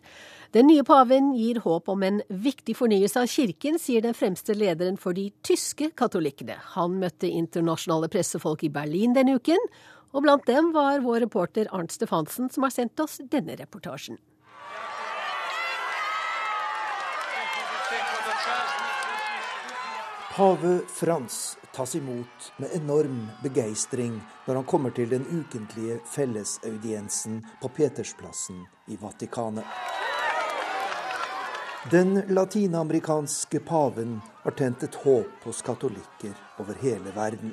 Den nye paven gir håp om en viktig fornyelse av kirken, sier den fremste lederen for de tyske katolikkene. Han møtte internasjonale pressefolk i Berlin denne uken, og blant dem var vår reporter Arnt Stefansen, som har sendt oss denne reportasjen. Pave Frans tas imot med enorm begeistring når han kommer til den ukentlige fellesaudiensen på Petersplassen i Vatikanet. Den latinamerikanske paven har tent et håp hos katolikker over hele verden.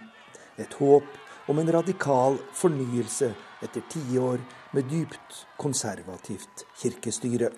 Et håp om en radikal fornyelse etter tiår med dypt konservativt kirkestyre.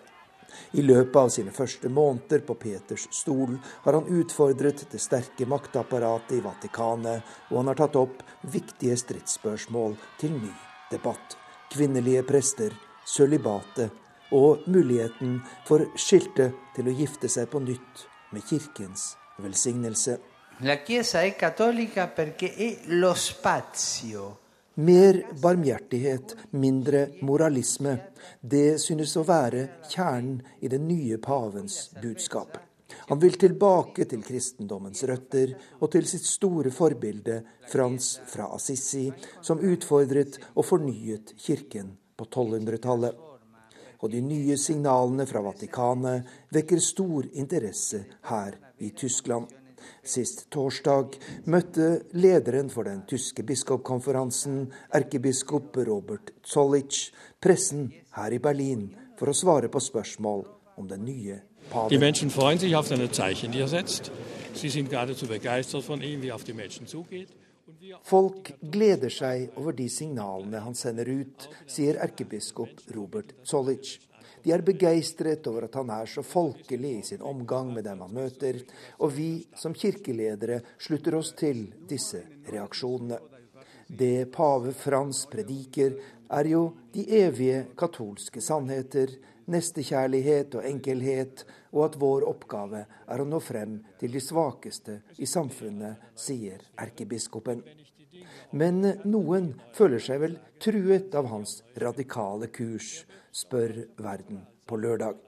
I løpet av sine første måneder på Peters stol har han utfordret det sterke maktapparatet i Vatikanet, og han har tatt opp viktige stridsspørsmål til ny debatt. Kvinnelige prester, sølibatet og muligheten for skilte til å gifte seg på nytt med kirkens velsignelse. La Chiesa è cattolica perché è lo spazio mer barmhjertighet, mindre moralisme. Det synes å være kjernen i den nye pavens budskap. Han vil tilbake til kristendommens røtter og til sitt store forbilde Frans fra Assisi, som utfordret og fornyet kirken på 1200-tallet. Og de nye signalene fra Vatikanet vekker stor interesse her i Tyskland. Sist torsdag møtte lederen for den tyske biskopkonferansen, erkebiskop Robert Zollitsch, pressen her i Berlin for å svare på spørsmål om den nye paven. De mennesker freuen seg auf seine Zeichen, die er setzt. Sie sind geradezu begeistert von ihm, wie auf die Menschen zugeht. Folk gleder seg over de signalene han sender ut, sier erkebiskop Robert Zollitsch. De er begeistret over at han er så folkelig i sin omgang med dem han møter, og vi som kirkeledere slutter oss til disse reaksjonene. Det pave Frans prediker, er jo de evige katolske sannheter, nestekjærlighet og enkelhet, og at vår oppgave er å nå frem til de svakeste i samfunnet, sier erkebiskopen. Men noen føler seg vel truet av hans radikale kurs, spør Verden på lørdag.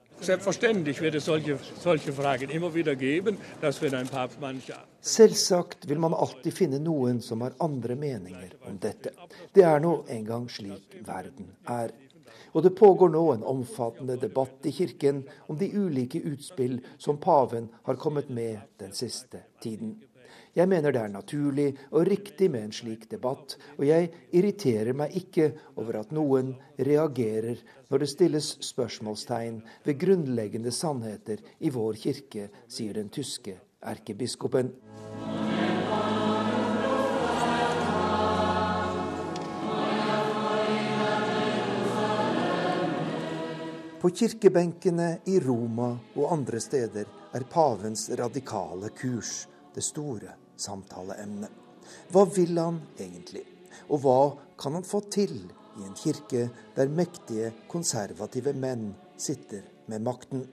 Selvsagt vil man alltid finne noen som har andre meninger om dette. Det er nå engang slik verden er. Og det pågår nå en omfattende debatt i kirken om de ulike utspill som paven har kommet med den siste tiden. Jeg mener det er naturlig og riktig med en slik debatt, og jeg irriterer meg ikke over at noen reagerer når det stilles spørsmålstegn ved grunnleggende sannheter i vår kirke, sier den tyske erkebiskopen. På kirkebenkene i Roma og andre steder er pavens radikale kurs det store samtaleemnet. Hva vil han egentlig? Og hva kan han få til i en kirke der mektige, konservative menn sitter med makten?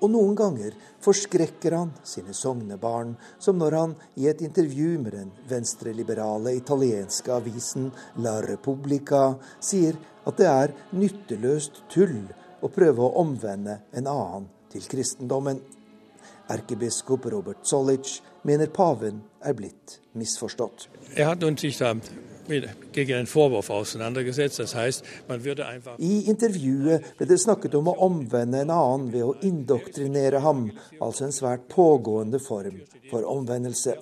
Og noen ganger forskrekker han sine sognebarn, som når han i et intervju med den venstreliberale italienske avisen La Repubblica sier at det er nytteløst tull å prøve å omvende en annen til kristendommen. Erkebiskop Robert Solic mener paven er blitt misforstått. Er hat uns sich gegen einen Vorwurf auseinandergesetzt. Das heißt, man würde einfach I intervjuet ble det snakket om å omvende en annen ved å indoktrinere ham, altså en svært pågående form for omvendelse.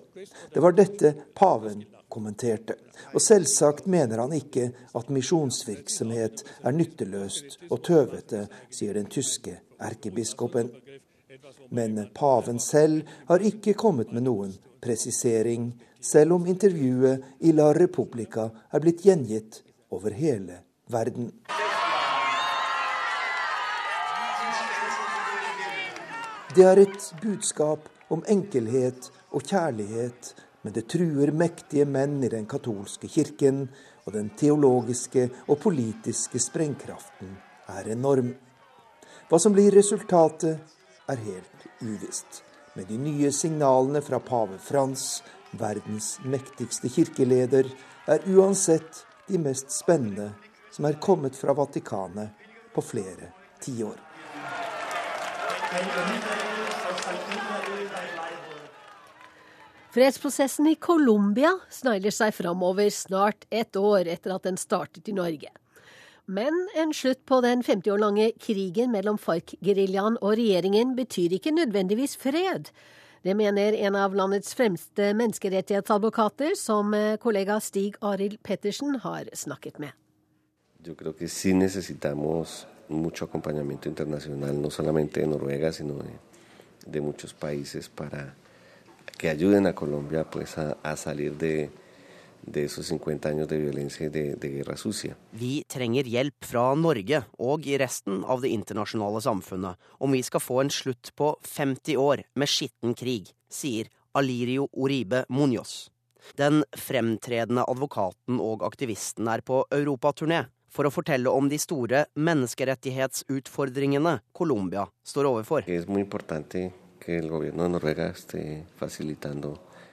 Det var dette paven kommenterte. Og selvsagt mener han ikke at misjonsvirksomhet er nytteløst og tøvete, sier den tyske erkebiskopen. Men paven selv har ikke kommet med noen presisering, selv om intervjuet i La Repubblica er blitt gjengitt over hele verden. Det er et budskap om enkelhet og kjærlighet, men det truer mektige menn i den katolske kirken, og den teologiske og politiske sprengkraften er enorm. Hva som blir resultatet, er helt uvisst. Med de nye signalene fra pave Frans, verdens mektigste kirkeleder, er uansett de mest spennende som er kommet fra Vatikanet på flere tiår. Fredsprosessen i Colombia snegler seg framover snart ett år etter at den startet i Norge. Men en slutt på den 50 år lange krigen mellom FARC-geriljaen og regjeringen betyr ikke nødvendigvis fred. Det mener en av landets fremste menneskerettighetsadvokater, som kollega Stig Arild Pettersen har snakket med. Jeg tror vi sí necesitamos mucho acompañamiento internacional, no solamente de Noruega, sino de, de muchos que ayuden a Colombia pues, a, a salir de, de esos 50 años de violencia y de, de guerra sucia. Vi trenger hjelp fra Norge og i resten av det internasjonale samfunnet om vi skal få en slutt på 50 år med skitten krig, sier Alirio Oribe Munoz. Den fremtredende advokaten og aktivisten er på europaturné for å fortelle om de store menneskerettighetsutfordringene Colombia står overfor. Es muy importante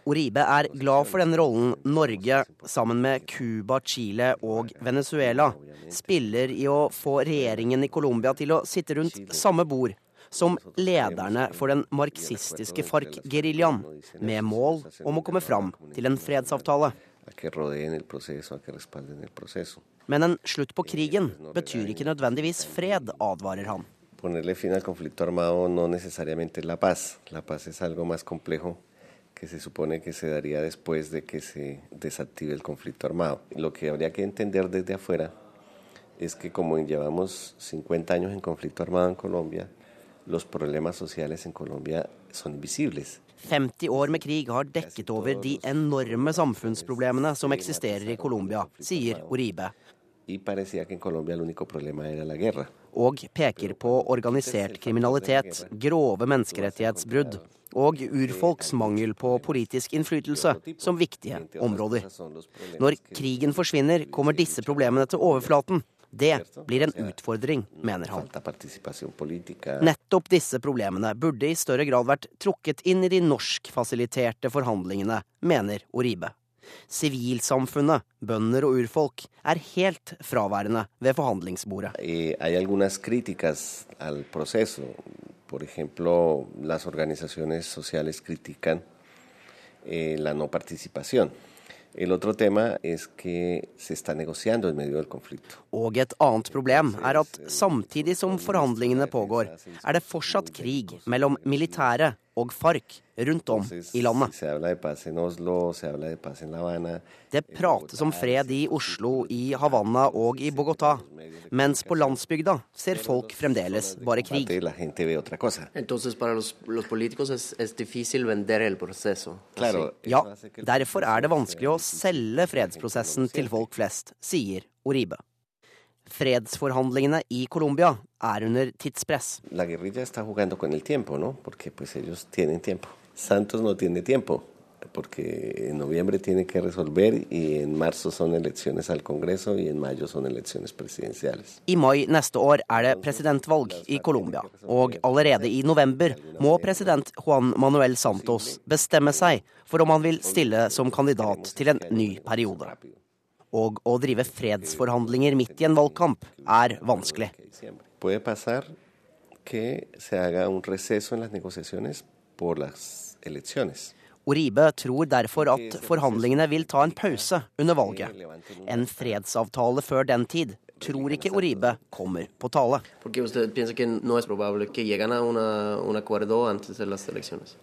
Oribe er glad for den rollen Norge, sammen med Cuba, Chile og Venezuela, spiller i å få regjeringen i Colombia til å sitte rundt samme bord som lederne for den marxistiske FARC-geriljaen, med mål om å komme fram til en fredsavtale. Men en slutt på krigen betyr ikke nødvendigvis fred, advarer han. Ponerle fin al conflicto armado no necesariamente la paz. La paz es algo más complejo que se supone que se daría después de que se desactive el conflicto armado. Lo que habría que entender desde afuera es que como llevamos 50 años en conflicto armado en Colombia, los problemas sociales en Colombia son invisibles. 50 år med krig har dekket over de enorme samfunnsproblemene som eksisterer i Colombia, sier Oribe. Og peker på organisert kriminalitet, grove menneskerettighetsbrudd og urfolks mangel på politisk innflytelse som viktige områder. Når krigen forsvinner, kommer disse problemene til overflaten. Det blir en utfordring, mener han. Nettopp disse problemene burde i større grad vært trukket inn i de norskfasiliterte forhandlingene, mener Oribe. Sivilsamfunnet, bønder og urfolk, er helt fraværende ved forhandlingsbordet. Eh, hay algunas críticas al proceso. Por ejemplo, las organizaciones sociales critican eh, la no participación. El otro tema es que se está negociando en medio del conflicto. Og et annet problem er at samtidig som forhandlingene pågår, er det fortsatt krig mellom militære og FARC rundt om i landet. Det prates om fred i Oslo, i Havanna og i Bogotá, mens på landsbygda ser folk fremdeles bare krig. Ja, derfor er det vanskelig å selge fredsprosessen til folk flest, sier Oribe. Fredsforhandlingene i Colombia er under tidspress. La guerrilla está jugando con el tiempo, ¿no? Porque pues ellos tienen tiempo. Santos no tiene tiempo, porque en noviembre tiene que resolver y en marzo son elecciones al Congreso y en mayo son elecciones presidenciales. I mai neste år er det presidentvalg i Colombia, og allerede i november må president Juan Manuel Santos bestemme seg for om han vil stille som kandidat til en ny periode. Og å drive fredsforhandlinger midt i en valgkamp er vanskelig. Oribe tror derfor at forhandlingene vil ta en pause under valget. En fredsavtale før den tid tror ikke Oribe kommer på tale.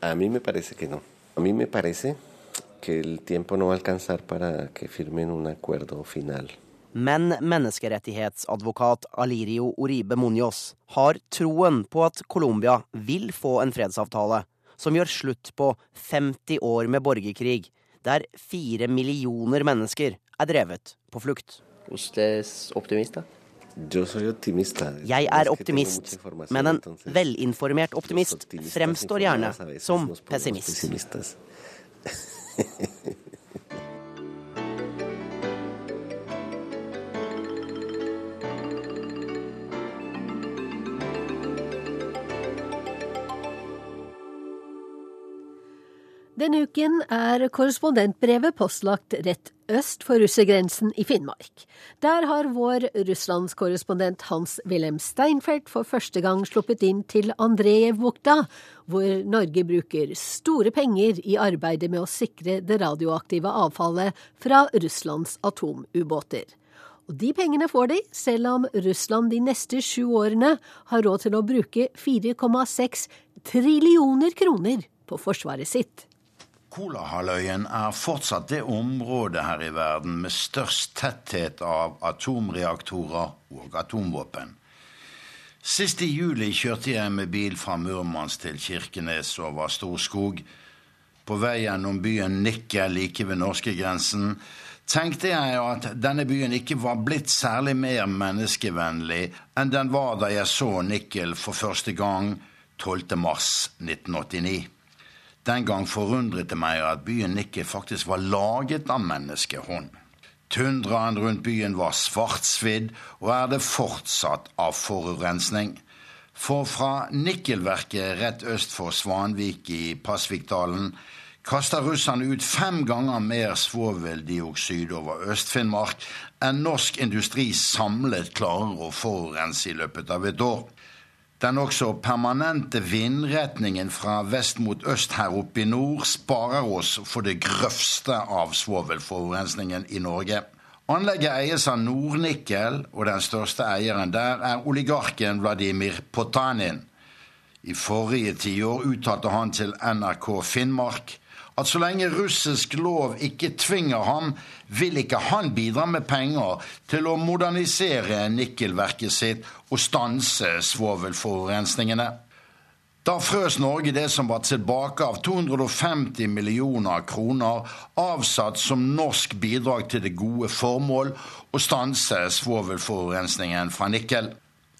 A mí me parece que no. A mí me parece que el tiempo no va a alcanzar para que firmen un acuerdo final. Men menneskerettighetsadvokat Alirio Oribe Munoz har troen på at Colombia vil få en fredsavtale som gjør slutt på 50 år med borgerkrig, der fire millioner mennesker er drevet på flukt. Jeg er optimist, men en velinformert optimist fremstår gjerne som pessimist. Denne uken er korrespondentbrevet postlagt rett øst for russergrensen i Finnmark. Der har vår russlandskorrespondent Hans-Wilhelm Steinfeld for første gang sluppet inn til Andrejevbukta, hvor Norge bruker store penger i arbeidet med å sikre det radioaktive avfallet fra Russlands atomubåter. Og de pengene får de, selv om Russland de neste sju årene har råd til å bruke 4,6 trillioner kroner på forsvaret sitt. Kolahalvøyen er fortsatt det området her i verden med størst tetthet av atomreaktorer og atomvåpen. Sist i juli kjørte jeg med bil fra Murmansk til Kirkenes over Storskog. På vei gjennom byen Nikke like ved norskegrensen tenkte jeg at denne byen ikke var blitt særlig mer menneskevennlig enn den var da jeg så Nikkel for første gang 12. mars 1989. Den gang forundret det meg at byen Nikki faktisk var laget av menneskehånd. Tundraen rundt byen var svartsvidd, og er det fortsatt av forurensning. For fra nikkelverket rett øst for Svanvik i Pasvikdalen kaster russerne ut fem ganger mer svoveldioksid over Øst-Finnmark enn norsk industri samlet klarer å forurense i løpet av et år. Den også permanente vindretningen fra vest mot øst her oppe i nord sparer oss for det grøvste av svovelforurensningen i Norge. Anlegget eies av Nordnikkel, og den største eieren der er oligarken Vladimir Potanin. I forrige tiår uttalte han til NRK Finnmark at så lenge russisk lov ikke tvinger ham, vil ikke han bidra med penger til å modernisere nikkelverket sitt og stanse svovelforurensningene. Da frøs Norge det som var tilbake av 250 millioner kroner avsatt som norsk bidrag til det gode formål å stanse svovelforurensningen fra nikkel.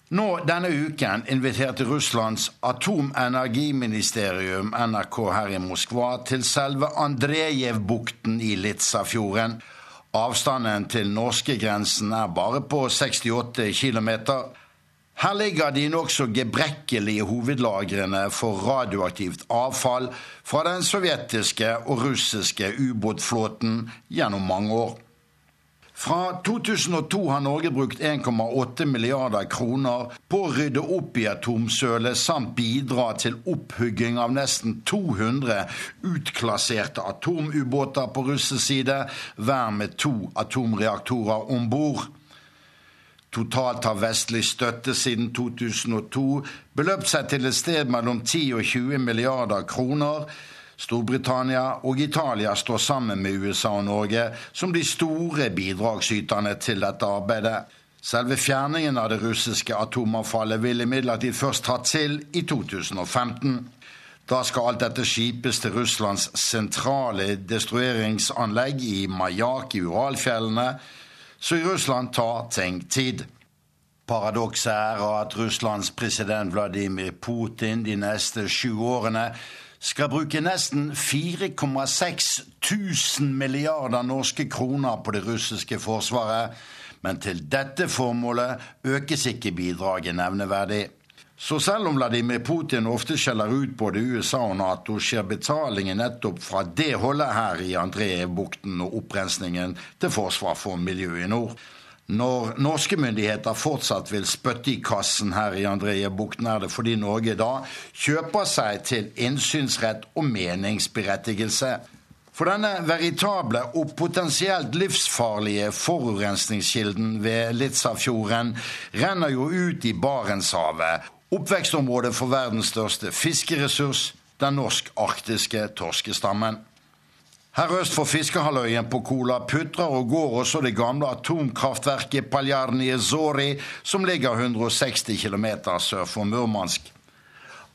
Nå denne uken inviterte Russlands atomenergiministerium NRK her i Moskva til selve Andrejevbukten i Litsafjorden. Avstanden til norskegrensen er bare på 68 km. Her ligger de nokså gebrekkelige hovedlagrene for radioaktivt avfall fra den sovjetiske og russiske ubåtflåten gjennom mange år. Fra 2002 har Norge brukt 1,8 milliarder kroner på å rydde opp i atomsølet samt bidra til opphugging av nesten 200 utklasserte atomubåter på russisk side, hver med to atomreaktorer om bord. Totalt har vestlig støtte siden 2002 beløpt seg til et sted mellom 10 og 20 milliarder kroner Storbritannia og Italia står sammen med USA og Norge som de store bidragsyterne til dette arbeidet. Selve fjerningen av det russiske atomavfallet vil imidlertid først ta til i 2015. Da skal alt dette skipes til Russlands sentrale destrueringsanlegg i Majak i Uralfjellene, så i Russland tar ting tid. Paradokset er at Russlands president Vladimir Putin de neste sju årene skal bruke nesten 4,6 tusen milliarder norske kroner på det russiske forsvaret, men til dette formålet økes ikke bidraget nevneverdig. Så selv om Vladimir Putin ofte skjeller ut både USA og Nato, skjer betalingen nettopp fra det holdet her i Andrejevbukten og opprensningen til forsvar for miljøet i nord. Når norske myndigheter fortsatt vil spytte i kassen her i Andrejebukten, er det fordi Norge da kjøper seg til innsynsrett og meningsberettigelse. For denne veritable og potensielt livsfarlige forurensningskilden ved Litzafjorden renner jo ut i Barentshavet, oppvekstområdet for verdens største fiskeressurs, den norsk-arktiske torskestammen. Her øst for fiskehalvøyen på Kola putrer og går også det gamle atomkraftverket Paljarnie Zori, som ligger 160 km sør for Murmansk.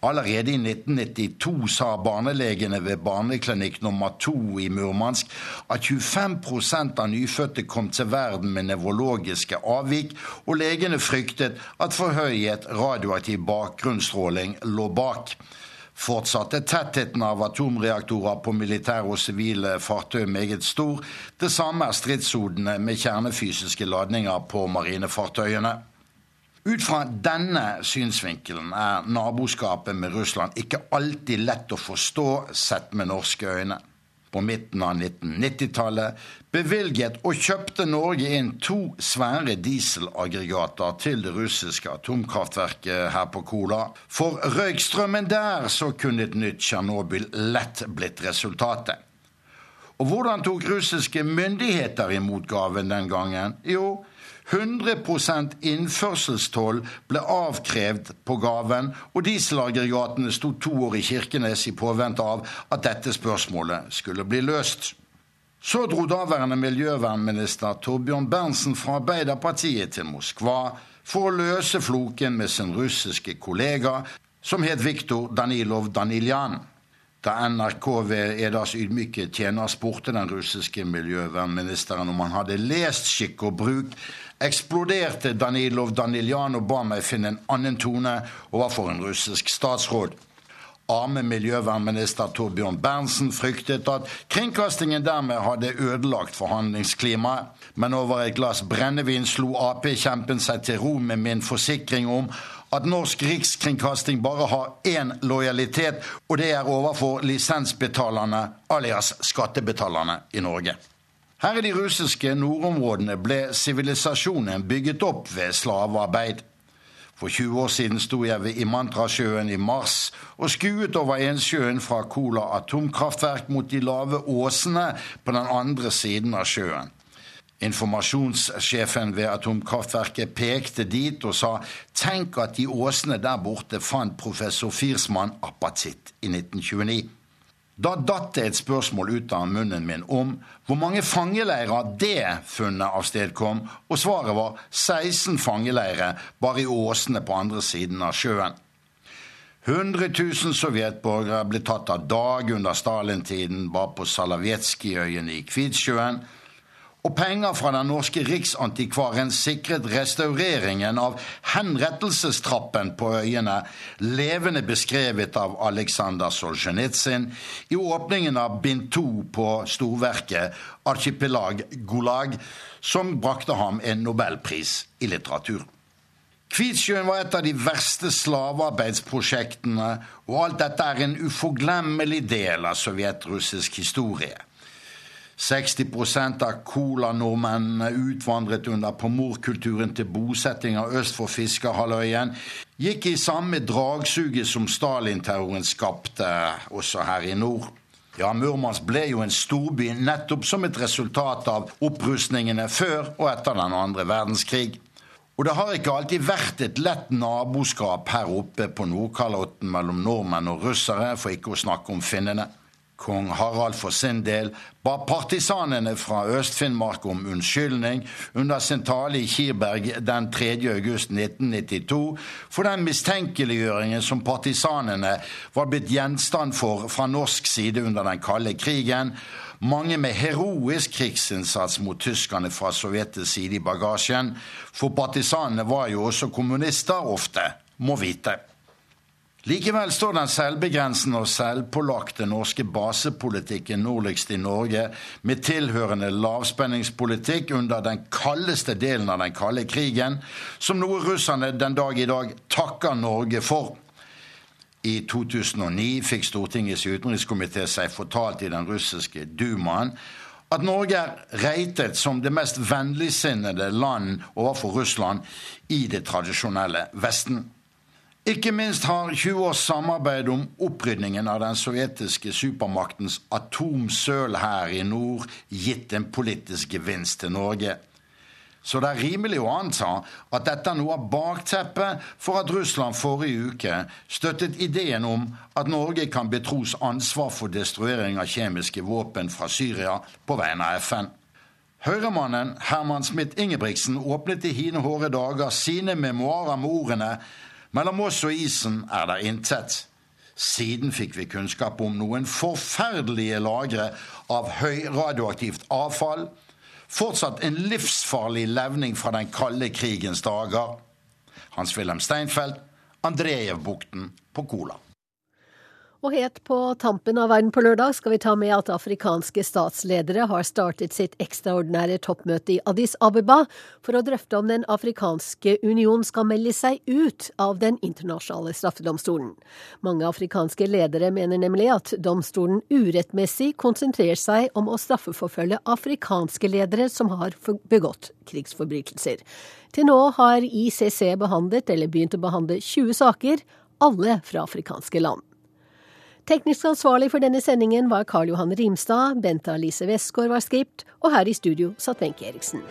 Allerede i 1992 sa barnelegene ved barneklinikk nummer to i Murmansk at 25% av nyfødte kom til verden med nevrologiske avvik, og legene fryktet at forhøyet radioaktiv bakgrunnsstråling lå bak. Fortsatt er tettheten av atomreaktorer på militære og sivile fartøy meget stor. Det samme er stridshodene med kjernefysiske ladninger på marinefartøyene. Ut fra denne synsvinkelen er naboskapet med Russland ikke alltid lett å forstå sett med norske øyne på midten av 1990-tallet bevilget og kjøpte Norge inn to svære dieselaggregater til det russiske atomkraftverket her på Kola. For røykstrømmen der så kunne et nytt Tsjernobyl lett blitt resultatet. Og hvordan tok russiske myndigheter imot gaven den gangen? Jo, 100% innførselstoll ble avkrevd på gaven, og dieselaggregatene sto to år i Kirkenes i påvente av at dette spørsmålet skulle bli løst. Så dro daværende miljøvernminister Torbjørn Berntsen fra Arbeiderpartiet til Moskva for å løse floken med sin russiske kollega, som het Viktor Danilov Daniljan. Da NRK ved Edas ydmyke tjener spurte den russiske miljøvernministeren om han hadde lest Skikk og bruk, eksploderte Danilov Daniljan og ba meg finne en annen tone overfor en russisk statsråd. Arme miljøvernminister Torbjørn Berntsen fryktet at kringkastingen dermed hadde ødelagt forhandlingsklimaet. Men over et glass brennevin slo Ap-kjempen seg til ro med min forsikring om at norsk rikskringkasting bare har én lojalitet, og det er overfor lisensbetalerne, alias skattebetalerne i Norge. Her i de russiske nordområdene ble sivilisasjonen bygget opp ved slavearbeid. For 20 år siden sto jeg ved Imantrasjøen i mars og skuet over Ensjøen fra Kola atomkraftverk mot de lave åsene på den andre siden av sjøen. Informasjonssjefen ved atomkraftverket pekte dit og sa tenk at de åsene der borte fant professor Firsmann apatitt i 1929. Da datt det et spørsmål ut av munnen min om hvor mange fangeleirer det funnet avstedkom, og svaret var 16 fangeleirer bare i åsene på andre siden av sjøen. 100 000 sovjetborgere ble tatt av dag under Stalin-tiden bare på Salavetskijøyene i Kvitsjøen og penger fra den norske riksantikvaren sikret restaureringen av henrettelsestrappen på øyene, levende beskrevet av Aleksandr Solzjenitsyn i åpningen av bind to på storverket Archipelag Gulag, som brakte ham en nobelpris i litteratur. Kvitsjøen var et av de verste slavearbeidsprosjektene, og alt dette er en uforglemmelig del av sovjetrussisk historie. 60 av colanordmennene utvandret under pomorkulturen til bosettinga øst for Fiskerhalvøyen, gikk i samme dragsuget som Stalin-terroren skapte, også her i nord. Ja, Murmansk ble jo en storby nettopp som et resultat av opprustningene før og etter den andre verdenskrig. Og det har ikke alltid vært et lett naboskap her oppe på Nordkalotten mellom nordmenn og russere, for ikke å snakke om finnene. Kong Harald for sin del ba partisanene fra Øst-Finnmark om unnskyldning under sin tale i Kirberg den 3. august 1992 for den mistenkeliggjøringen som partisanene var blitt gjenstand for fra norsk side under den kalde krigen, mange med heroisk krigsinnsats mot tyskerne fra sovjetisk side i bagasjen, for partisanene var jo også kommunister ofte, må vite. Likevel står den selvbegrensende og selvpålagte norske basepolitikken nordligst i Norge, med tilhørende lavspenningspolitikk under den kaldeste delen av den kalde krigen, som noe russerne den dag i dag takker Norge for. I 2009 fikk Stortingets utenrikskomité seg fortalt i den russiske dumaen at Norge er reitet som det mest vennligsinnede land overfor Russland i det tradisjonelle Vesten. Ikke minst har 20 års samarbeid om opprydningen av den sovjetiske supermaktens atomsøl her i nord gitt en politisk gevinst til Norge. Så det er rimelig å anta at dette er noe av bakteppet for at Russland forrige uke støttet ideen om at Norge kan betros ansvar for destruering av kjemiske våpen fra Syria på vegne av FN. Høyremannen Herman Smith Ingebrigtsen åpnet i hine hårde dager sine memoarer med ordene mellom oss og isen er det intet. Siden fikk vi kunnskap om noen forferdelige lagre av høyradioaktivt avfall. Fortsatt en livsfarlig levning fra den kalde krigens dager. Hans-Wilhelm Steinfeld, Andrejevbukten på Kola. Og helt på tampen av Verden på lørdag skal vi ta med at afrikanske statsledere har startet sitt ekstraordinære toppmøte i Addis Abeba for å drøfte om Den afrikanske union skal melde seg ut av Den internasjonale straffedomstolen. Mange afrikanske ledere mener nemlig at domstolen urettmessig konsentrerer seg om å straffeforfølge afrikanske ledere som har begått krigsforbrytelser. Til nå har ICC behandlet eller begynt å behandle 20 saker, alle fra afrikanske land. Teknisk ansvarlig for denne sendingen var Karl Johan Rimstad, Bente Alice Westgård var skript, og her i studio satt Wenche Eriksen.